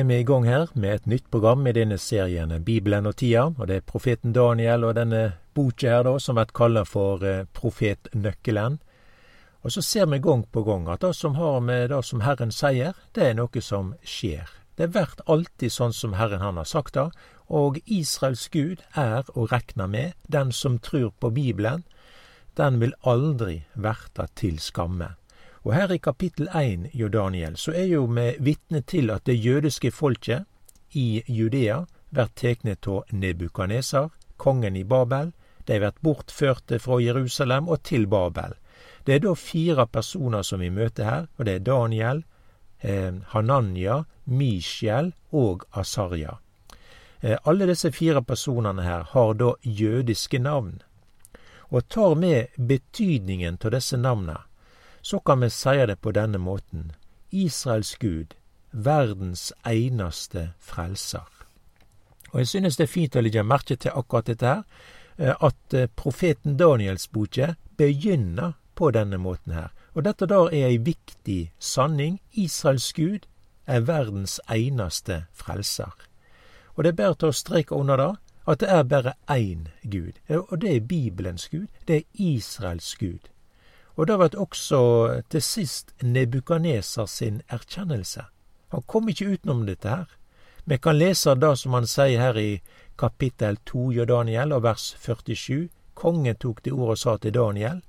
er vi i gang her med et nytt program i denne serien Bibelen og tida, og det er profeten Daniel og denne boka her da, som blir kalla for eh, Profetnøkkelen. Og så ser vi gang på gang at det som har med det som Herren sier, det er noe som skjer. Det blir alltid sånn som Herren han har sagt det, og Israels Gud er å rekne med, den som tror på Bibelen, den vil aldri verte til skamme. Og her i kapittel 1 jo Daniel, så er jo vi vitne til at det jødiske folket i Judea blir tatt av Nebukaneser, kongen i Babel. De blir bortførte fra Jerusalem og til Babel. Det er da fire personer som vi møter her, og det er Daniel, eh, Hananya, Mishael og Asarja. Eh, alle disse fire personene her har da jødiske navn. Og tar med betydningen av disse navnene, så kan vi seie det på denne måten. Israels Gud, verdens einaste frelser. Og jeg synes det er fint å legge merke til akkurat dette her, eh, at eh, profeten Daniels boke begynner på denne måten her. Og dette da er ei viktig sanning. Israels Gud er verdens einaste frelser. Og det er bare til å streke under det at det er bare én Gud. Og det er Bibelens Gud. Det er Israels Gud. Og det vart også til sist Nebukaneser sin erkjennelse. Han kom ikke utenom dette her. Vi kan lese det som han sier her i kapittel 2 i Daniel, og vers 47. Kongen tok det ordet og sa til Daniel.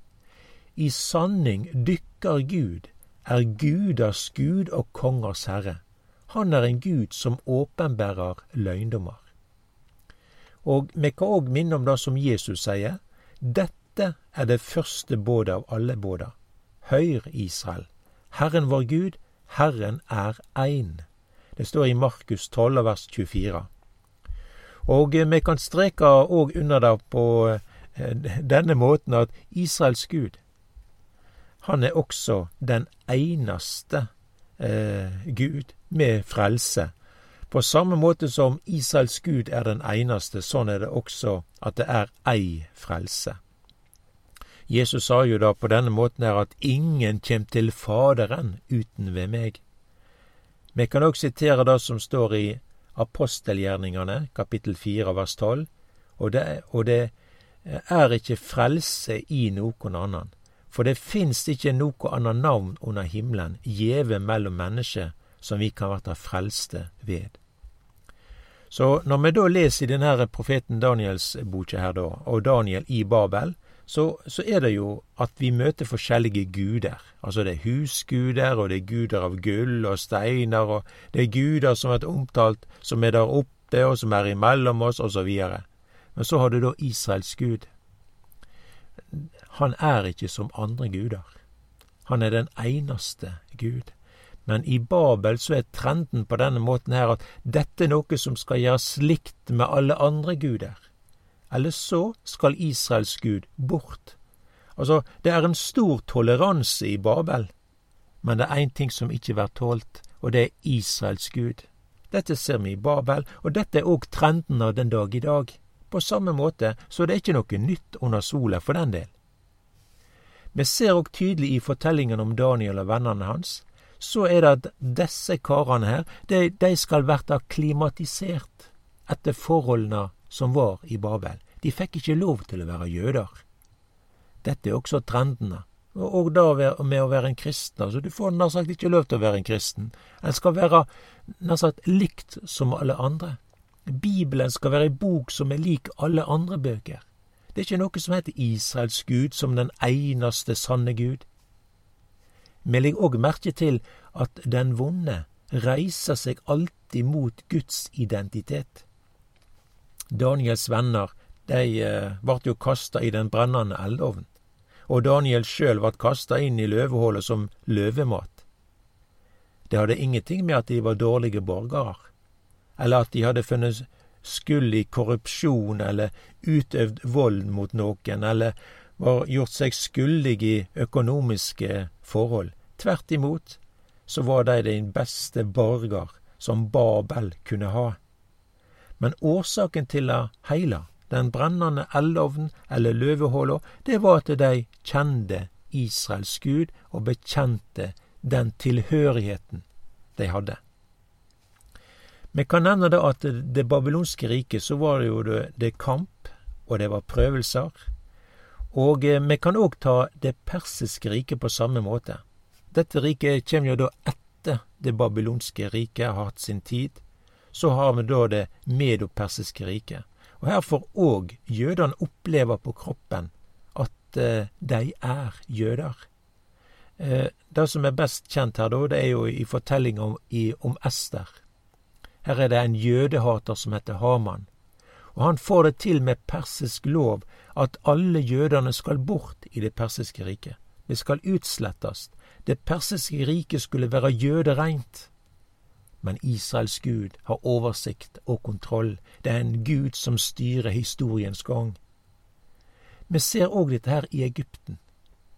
I sanning dykkar Gud er guders Gud og kongers herre. Han er en Gud som åpenbærer løgndommer. Og vi kan òg minne om det som Jesus sier. Dette dette er det første bådet av alle båda. Høyr, Israel. Herren vår Gud, Herren er ein. Det står i Markus 12, vers 24. Og vi kan streke òg under det på eh, denne måten at Israels Gud, han er også den eneste eh, Gud med frelse. På samme måte som Israels Gud er den eneste, sånn er det også at det er ei frelse. Jesus sa jo da på denne måten her at ingen kjem til Faderen uten ved meg. Vi kan òg sitere det som står i apostelgjerningene, kapittel 4, vers 12, og det, og det er ikke frelse i noen annen. For det finst ikke noe annet navn under himmelen gjeve mellom mennesker som vi kan verta frelste ved. Så når vi da leser i denne profeten Daniels boka her, da, og Daniel i Babel, så, så, er det jo at vi møter forskjellige guder. Altså det er husguder, og det er guder av gull og steiner, og det er guder som er omtalt som er der oppe, og som er imellom oss, osv. Men så har du da Israels gud. Han er ikke som andre guder. Han er den eneste Gud. Men i Babel så er trenden på denne måten her at dette er noe som skal gjøres likt med alle andre guder eller så skal Israels Gud bort. Altså, det er en stor toleranse i Babel, men det er én ting som ikke blir tålt, og det er Israels Gud. Dette ser vi i Babel, og dette er òg trenden av den dag i dag. På samme måte så det er ikke noe nytt under sola for den del. Vi ser òg tydelig i fortellingen om Daniel og vennene hans, så er det at disse karene her, de, de skal verta klimatisert etter forholdene som var i Babel. De fikk ikke lov til å være jøder. Dette er også trendene. Og da med å være en kristen. Altså, du får nær sagt ikke lov til å være en kristen. En skal være nær sagt likt som alle andre. Bibelen skal være ei bok som er lik alle andre bøker. Det er ikke noe som heter Israels Gud som den eneste sanne Gud. Vi legger òg merke til at den vonde reiser seg alltid mot Guds identitet. Daniels venner, de ble vart jo kasta i den brennande eldovnen, og Daniel sjøl vart kasta inn i løvehullet som løvemat. Det hadde ingenting med at de var dårlige borgere, eller at de hadde funnet skyld i korrupsjon eller utøvd vold mot noen, eller var gjort seg skyldig i økonomiske forhold. Tvert imot så var de den beste borger som Babel kunne ha. Men årsaken til det heile, den brennande eldovnen eller løvehåla, det var at dei kjende Israels Gud og bekjente den tilhørigheten de hadde. Vi kan nevne det at det babylonske riket så var det jo det, det kamp, og det var prøvelser. Og eh, vi kan òg ta det persiske riket på samme måte. Dette riket kommer jo da etter det babylonske riket har hatt sin tid. Så har vi da det medopersiske riket. Og her får òg jødene oppleve på kroppen at eh, de er jøder. Eh, det som er best kjent her, da, det er jo i fortellinga om, om Ester. Her er det en jødehater som heter Haman. Og han får det til med persisk lov at alle jødene skal bort i det persiske riket. Det skal utslettes. Det persiske riket skulle være jødereint. Men Israels Gud har oversikt og kontroll. Det er en Gud som styrer historiens gang. Vi ser òg dette her i Egypten.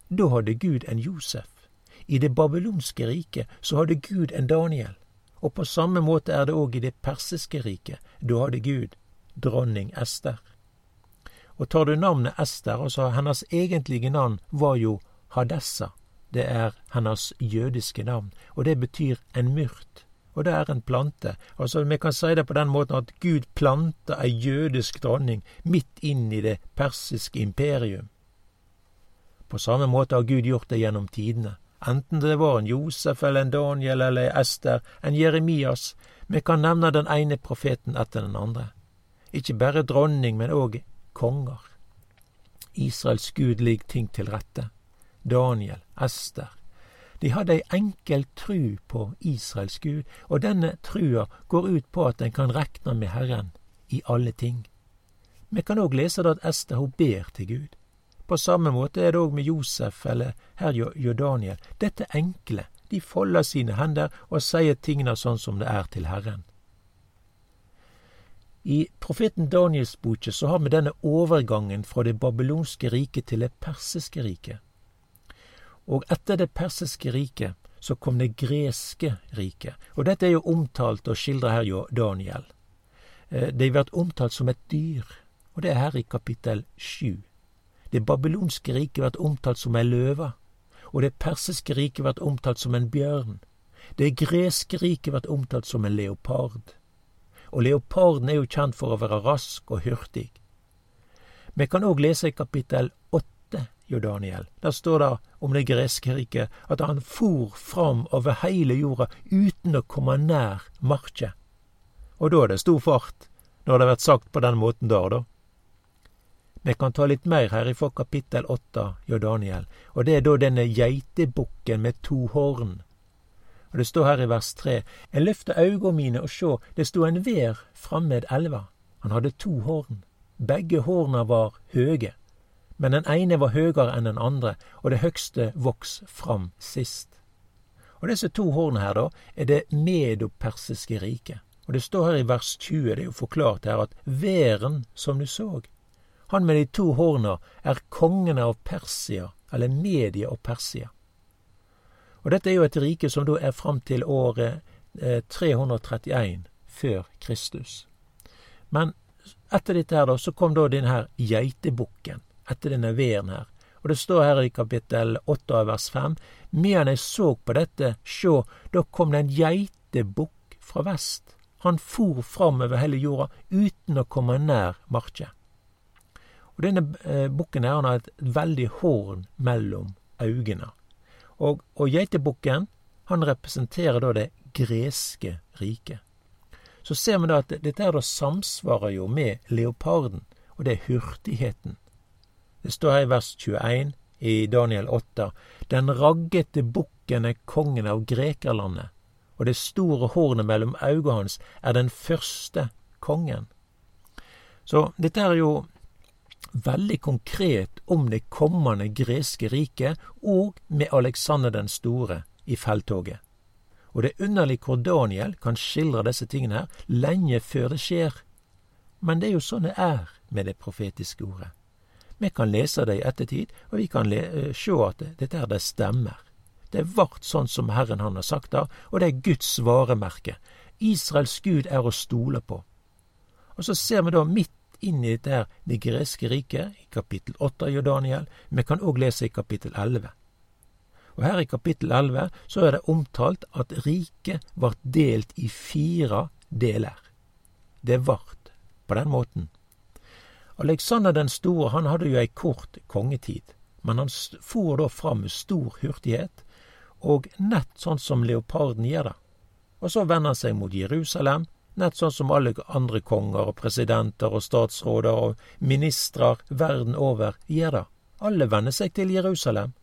Da hadde Gud en Josef. I det babylonske riket så hadde Gud en Daniel. Og på samme måte er det òg i det persiske riket. Da hadde Gud dronning Ester. Og tar du navnet Ester, altså hennes egentlige navn var jo Hadessa. Det er hennes jødiske navn, og det betyr en myrt og det er en plante. Altså, Vi kan si det på den måten at Gud planta ei jødisk dronning midt inn i det persiske imperium. På samme måte har Gud gjort det gjennom tidene. Enten det var en Josef eller en Daniel eller en Ester, en Jeremias. Vi kan nevne den ene profeten etter den andre. Ikke bare dronning, men òg konger. Israels Gud ligger ting til rette. Daniel, Ester, de hadde ei enkel tru på Israels Gud, og denne trua går ut på at en kan rekne med Herren i alle ting. Vi kan òg lese det at Ester hun ber til Gud. På samme måte er det òg med Josef eller herr Jordaniel. Dette enkle. De folder sine hender og sier tingene sånn som det er til Herren. I profeten Daniels boke så har vi denne overgangen fra det babylonske riket til det persiske riket. Og etter det persiske riket så kom det greske riket. Og dette er jo omtalt og skildra her jo Daniel. Det har blir omtalt som et dyr, og det er her i kapittel sju. Det babylonske riket blir omtalt som ei løve, og det persiske riket blir omtalt som en bjørn. Det greske riket blir omtalt som en leopard. Og leoparden er jo kjent for å være rask og hurtig. Vi kan òg lese i kapittel åtte jo, Daniel, der står det om det greske riket at han for fram over hele jorda uten å komme nær marka. Og da er det stor fart, når det vært sagt på den måten der, da. Vi kan ta litt mer her ifra kapittel åtte, jo Daniel, og det er da denne geitebukken med to horn. Og det står her i vers tre, en løfte auga mine og sjå, det sto en vær framme elva. Han hadde to horn. Begge horna var høge men den ene var høyere enn den andre, og det høgste voks fram sist. Og disse to hornene her, da, er det medopersiske riket. Og det står her i vers 20, det er jo forklart her, at væren som du så, han med de to horna er kongen av Persia, eller Media og Persia. Og dette er jo et rike som da er fram til året eh, 331 før Kristus. Men etter dette her, da, så kom da denne her geitebukken etter denne veren her. Og det står her i kapittel 8 av vers 5. Medan jeg så på dette, sjå, da kom det en geitebukk fra vest. Han for fram over hele jorda uten å komme nær marka. Og denne eh, bukken her, han har et veldig horn mellom øynene. Og, og geitebukken, han representerer da det greske riket. Så ser vi da at dette her da samsvarer jo med leoparden, og det er hurtigheten. Det står her i vers 21 i Daniel 8. Den raggete bukken er kongen av grekerlandet, og det store hornet mellom øynene hans er den første kongen. Så dette er jo veldig konkret om det kommende greske riket, og med Alexander den store i felttoget. Og det er underlig hvor Daniel kan skildre disse tingene her lenge før det skjer. Men det er jo sånn det er med det profetiske ordet. Vi kan lese det i ettertid, og vi kan eh, sjå at dette her det stemmer. Det vart sånn som Herren han har sagt det, og det er Guds varemerke. Israels Gud er å stole på. Og så ser vi da midt inn i dette her det greske riket, i kapittel 8 av Daniel. Vi kan òg lese i kapittel 11. Og her i kapittel 11 så er det omtalt at riket vart delt i fire deler. Det vart på den måten. Alexander den store han hadde jo ei kort kongetid, men han for da fram med stor hurtighet, og nett sånn som leoparden gjør det. Og så vender han seg mot Jerusalem, nett sånn som alle andre konger og presidenter og statsråder og ministrar verden over gjør det. Alle vender seg til Jerusalem,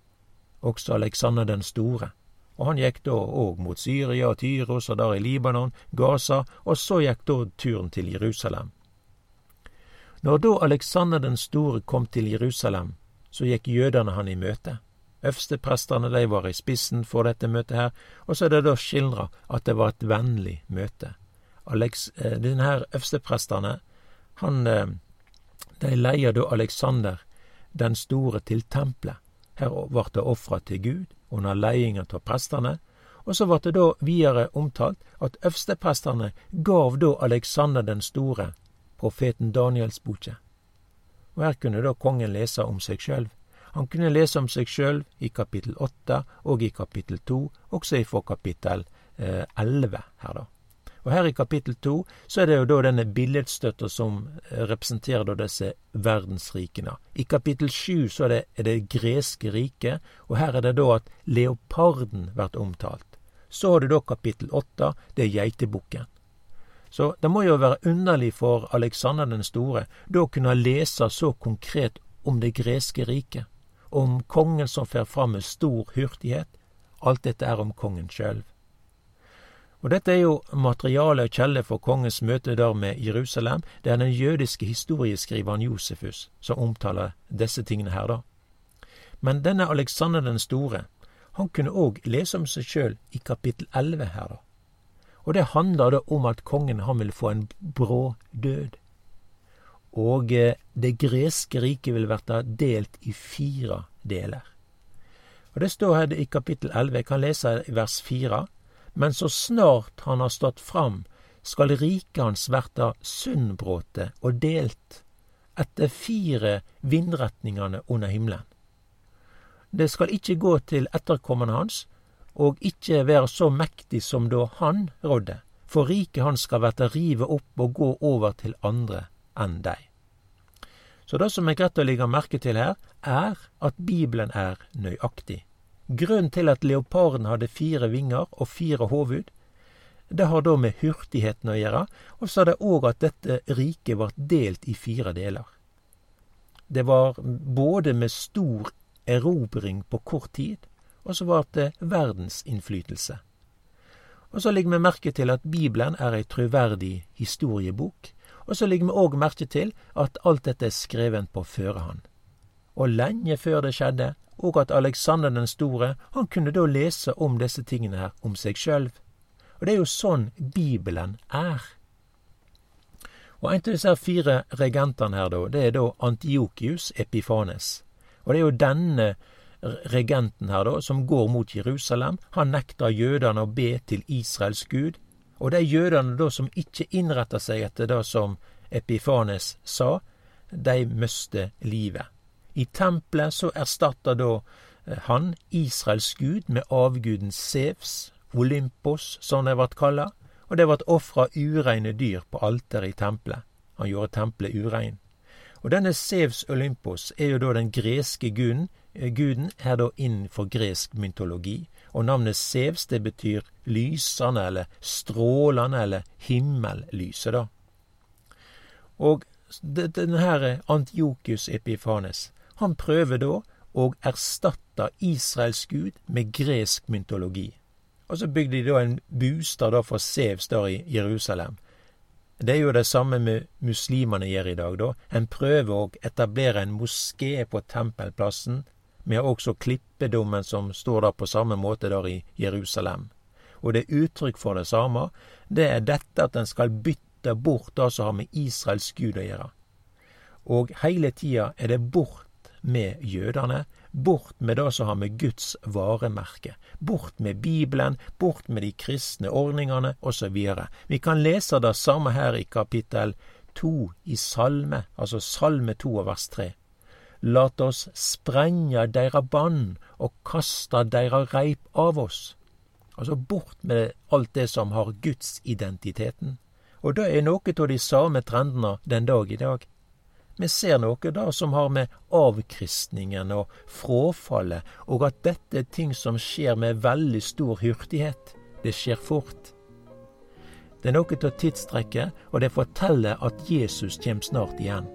også Alexander den store. Og han gikk da òg mot Syria og Tyros og der i Libanon, Gaza, og så gikk da turen til Jerusalem. Når da Alexander den store kom til Jerusalem, så gikk jødene han i møte. Øversteprestene de var i spissen for dette møtet her, og så er det da skildra at det var et vennlig møte. Alex, eh, denne her øversteprestene, han eh, de leier da Alexander den store til tempelet. Her ble det ofra til Gud under leiinga av prestene, og så ble det da videre omtalt at øversteprestene gav da Alexander den store profeten Daniels boke. Og her kunne da kongen lese om seg sjølv. Han kunne lese om seg sjøl i kapittel åtte og i kapittel to, også ifra kapittel eh, elleve her, da. Og her i kapittel to så er det jo da denne billedstøtta som eh, representerer da disse verdensrikene. I kapittel sju så er det, er det greske riket, og her er det da at leoparden blir omtalt. Så har du da kapittel åtte, det er geitebukken. Så det må jo være underlig for Alexander den store da å kunne lese så konkret om det greske riket, om kongen som fer fram med stor hurtighet. Alt dette er om kongen sjølv. Og dette er jo materiale og kjelde for kongens møte der med Jerusalem. Det er den jødiske historieskriveren Josefus som omtaler disse tingene her, da. Men denne Alexander den store, han kunne òg lese om seg sjøl i kapittel 11 her, da. Og det handler da om at kongen han vil få en brå død. Og eh, det greske riket vil bli delt i fire deler. Og Det står her i kapittel 11, jeg kan lese vers 4. Men så snart han har stått fram, skal riket hans verta sunnbråte og delt etter fire vindretningane under himmelen. Det skal ikkje gå til etterkommerne hans, og ikkje være så mektig som da han rådde, for riket hans skal verte rive opp og gå over til andre enn dei. Så det som er greit å legge merke til her, er at Bibelen er nøyaktig. Grunnen til at leoparden hadde fire vinger og fire hovud, det har da med hurtigheten å gjøre, og så er det òg at dette riket ble delt i fire deler. Det var både med stor erobring på kort tid, og så var det verdensinnflytelse. Og så legger vi merke til at Bibelen er ei troverdig historiebok, og så legger vi òg merke til at alt dette er skrevet på førehånd. Og lenge før det skjedde, og at Alexander den store han kunne da lese om disse tingene her om seg sjøl. Og det er jo sånn Bibelen er. Og en av disse fire regentene her, da, det er da Antiokius Epifanes. Og det er jo denne regenten her, da, som går mot Jerusalem. Han nekter jødene å be til Israels gud. Og de jødene da som ikke innretter seg etter det som Epifanes sa, de mister livet. I tempelet så erstatter da eh, han Israels gud med avguden Sevs, Olympos, som det vart kalla, og det vart ofra ureine dyr på alteret i tempelet. Han gjorde tempelet urein. Og denne Sevs Olympos er jo da den greske guden, guden er da innenfor gresk myntologi, og navnet Sevs det betyr lysende eller strålende eller himmellyset, da. Og denne Antiokus Epifanes, han prøver da å erstatte Israels gud med gresk myntologi. Og så bygde de da en bostad for Sevs der i Jerusalem. Det er jo det samme med muslimene gjør i dag, da. En prøver å etablere en moské på tempelplassen. Har også klippedommen som står der på samme måte der i Jerusalem. Og det er uttrykk for det samme. Det er dette at en skal bytte bort det som har med Israels gud å gjøre. Og hele tida er det bort med jødene, bort med det som har med Guds varemerke, bort med Bibelen, bort med de kristne ordningene osv. Vi kan lese det samme her i kapittel to i Salme, altså Salme to og vers tre. Lat oss sprenge deira bann og kaste deira reip av oss. Altså bort med alt det som har gudsidentiteten. Og det er noe av de samme trendene den dag i dag. Vi ser noe da som har med avkristningen og frafallet, og at dette er ting som skjer med veldig stor hurtighet. Det skjer fort. Det er noe av tidstrekket, og det forteller at Jesus kommer snart igjen.